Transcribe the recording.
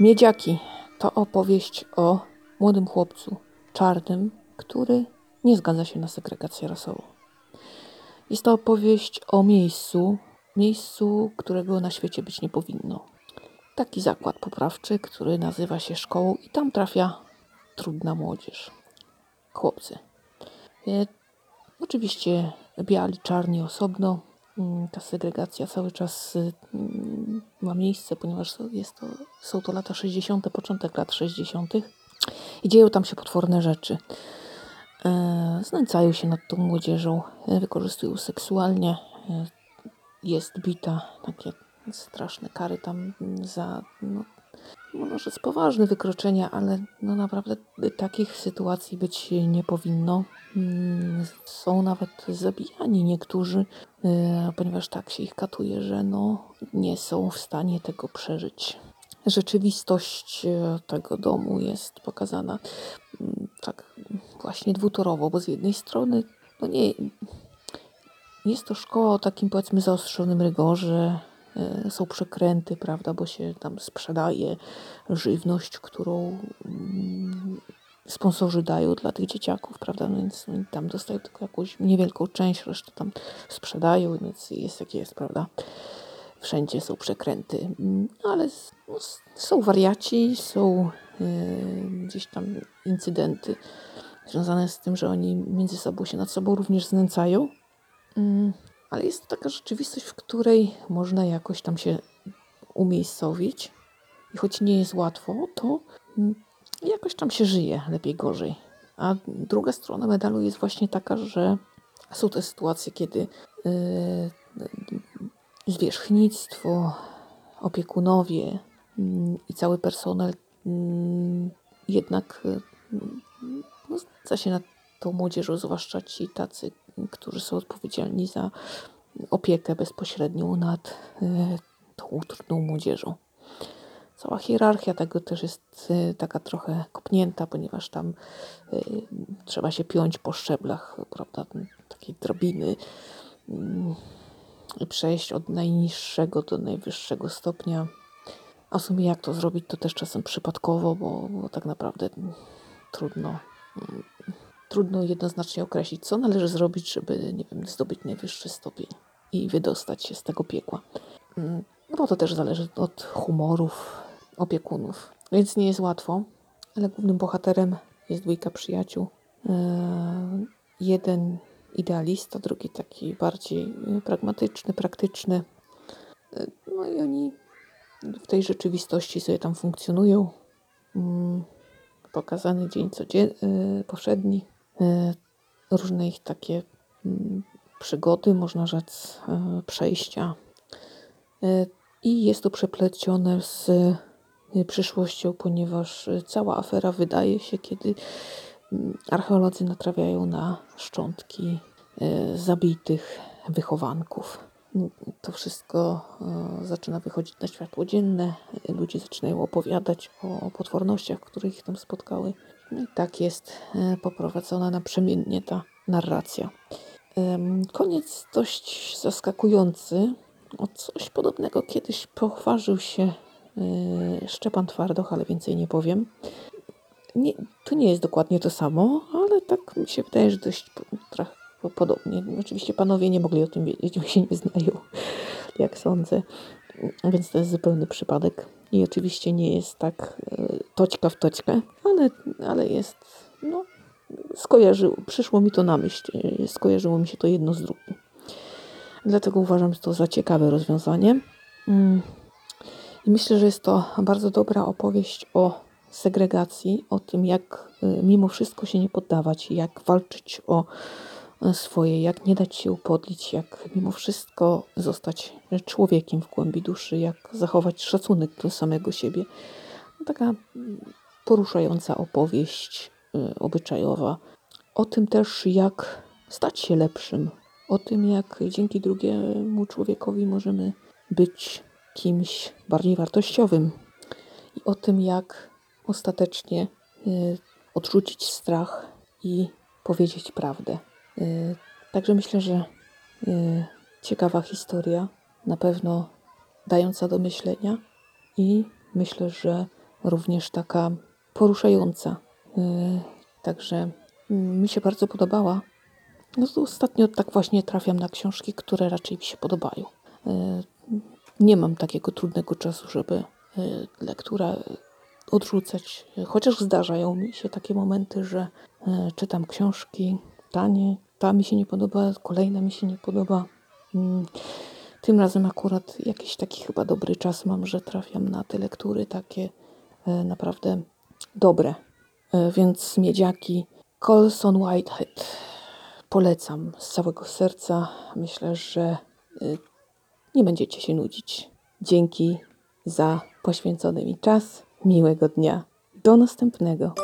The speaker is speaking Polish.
Miedziaki to opowieść o młodym chłopcu czarnym, który nie zgadza się na segregację rasową. Jest to opowieść o miejscu, miejscu, którego na świecie być nie powinno. Taki zakład poprawczy, który nazywa się szkołą i tam trafia trudna młodzież. Chłopcy. E, oczywiście biali, czarni osobno. Ta segregacja cały czas mm, ma miejsce, ponieważ jest to, są to lata 60., początek lat 60. i dzieją tam się potworne rzeczy. E, znęcają się nad tą młodzieżą, e, wykorzystują seksualnie, e, jest bita, takie straszne kary tam za, no może z poważne wykroczenia, ale no naprawdę takich sytuacji być nie powinno. Mm, są nawet zabijani niektórzy, ponieważ tak się ich katuje, że no nie są w stanie tego przeżyć. Rzeczywistość tego domu jest pokazana mm, tak właśnie dwutorowo, bo z jednej strony no nie, jest to szkoła o takim powiedzmy zaostrzonym rygorze, e, są przekręty, prawda, bo się tam sprzedaje żywność, którą mm, sponsorzy dają dla tych dzieciaków, prawda, no więc tam dostają tylko jakąś niewielką część, resztę tam sprzedają, więc jest jak jest, prawda. Wszędzie są przekręty, mm, ale no, są wariaci, są yy, gdzieś tam incydenty związane z tym, że oni między sobą się nad sobą również znęcają. Mm, ale jest to taka rzeczywistość, w której można jakoś tam się umiejscowić. I choć nie jest łatwo, to mm, jakoś tam się żyje lepiej, gorzej. A druga strona medalu jest właśnie taka, że są te sytuacje, kiedy yy, zwierzchnictwo, opiekunowie yy, i cały personel yy, jednak y, no, za się nad tą młodzieżą, zwłaszcza ci tacy, którzy są odpowiedzialni za opiekę bezpośrednią nad y, tą trudną młodzieżą. Cała hierarchia tego też jest y, taka trochę kopnięta, ponieważ tam y, trzeba się piąć po szczeblach, prawda, takiej drabiny i przejść od najniższego do najwyższego stopnia. A w sumie jak to zrobić, to też czasem przypadkowo, bo, bo tak naprawdę trudno trudno jednoznacznie określić, co należy zrobić, żeby, nie wiem, zdobyć najwyższy stopień i wydostać się z tego piekła. Mm, no bo to też zależy od humorów opiekunów, więc nie jest łatwo, ale głównym bohaterem jest dwójka przyjaciół. E, jeden idealista, drugi taki bardziej e, pragmatyczny, praktyczny. E, no i oni w tej rzeczywistości sobie tam funkcjonują. Mm, pokazany dzień codzienny, powszedni, e, różne ich takie mm, przygody, można rzec, e, przejścia. E, I jest to przeplecione z przyszłością, ponieważ cała afera wydaje się, kiedy mm, archeolodzy natrafiają na szczątki zabitych wychowanków to wszystko e, zaczyna wychodzić na światło dzienne. Ludzie zaczynają opowiadać o potwornościach, które ich tam spotkały. No i tak jest e, poprowadzona naprzemiennie ta narracja. Koniec dość zaskakujący. O coś podobnego kiedyś pochważył się e, Szczepan Twardoch, ale więcej nie powiem. Nie, to nie jest dokładnie to samo, ale tak mi się wydaje, że dość podobnie. Oczywiście panowie nie mogli o tym wiedzieć, bo się nie znają, jak sądzę. Więc to jest zupełny przypadek. I oczywiście nie jest tak e, toćka w toćkę, ale, ale jest, no, skojarzyło, przyszło mi to na myśl, e, skojarzyło mi się to jedno z drugim. Dlatego uważam to za ciekawe rozwiązanie. Mm. I myślę, że jest to bardzo dobra opowieść o segregacji, o tym, jak e, mimo wszystko się nie poddawać, jak walczyć o swoje, jak nie dać się upodlić, jak mimo wszystko zostać człowiekiem w głębi duszy, jak zachować szacunek do samego siebie. No, taka poruszająca opowieść y, obyczajowa. O tym też, jak stać się lepszym, o tym, jak dzięki drugiemu człowiekowi możemy być kimś bardziej wartościowym i o tym, jak ostatecznie y, odrzucić strach i powiedzieć prawdę. Y, także myślę, że y, ciekawa historia, na pewno dająca do myślenia i myślę, że również taka poruszająca. Y, Także mm, mi się bardzo podobała. No ostatnio tak właśnie trafiam na książki, które raczej mi się podobają. Nie mam takiego trudnego czasu, żeby lekturę odrzucać, chociaż zdarzają mi się takie momenty, że czytam książki, ta nie, ta mi się nie podoba, kolejna mi się nie podoba. Mm, Tym razem akurat jakiś taki chyba dobry czas mam, że trafiam na te lektury takie e, naprawdę dobre. E, Więc miedziaki Colson Whitehead polecam z całego serca. Myślę, że e, nie będziecie się nudzić. Dzięki za poświęcony mi czas. Miłego dnia. Do następnego.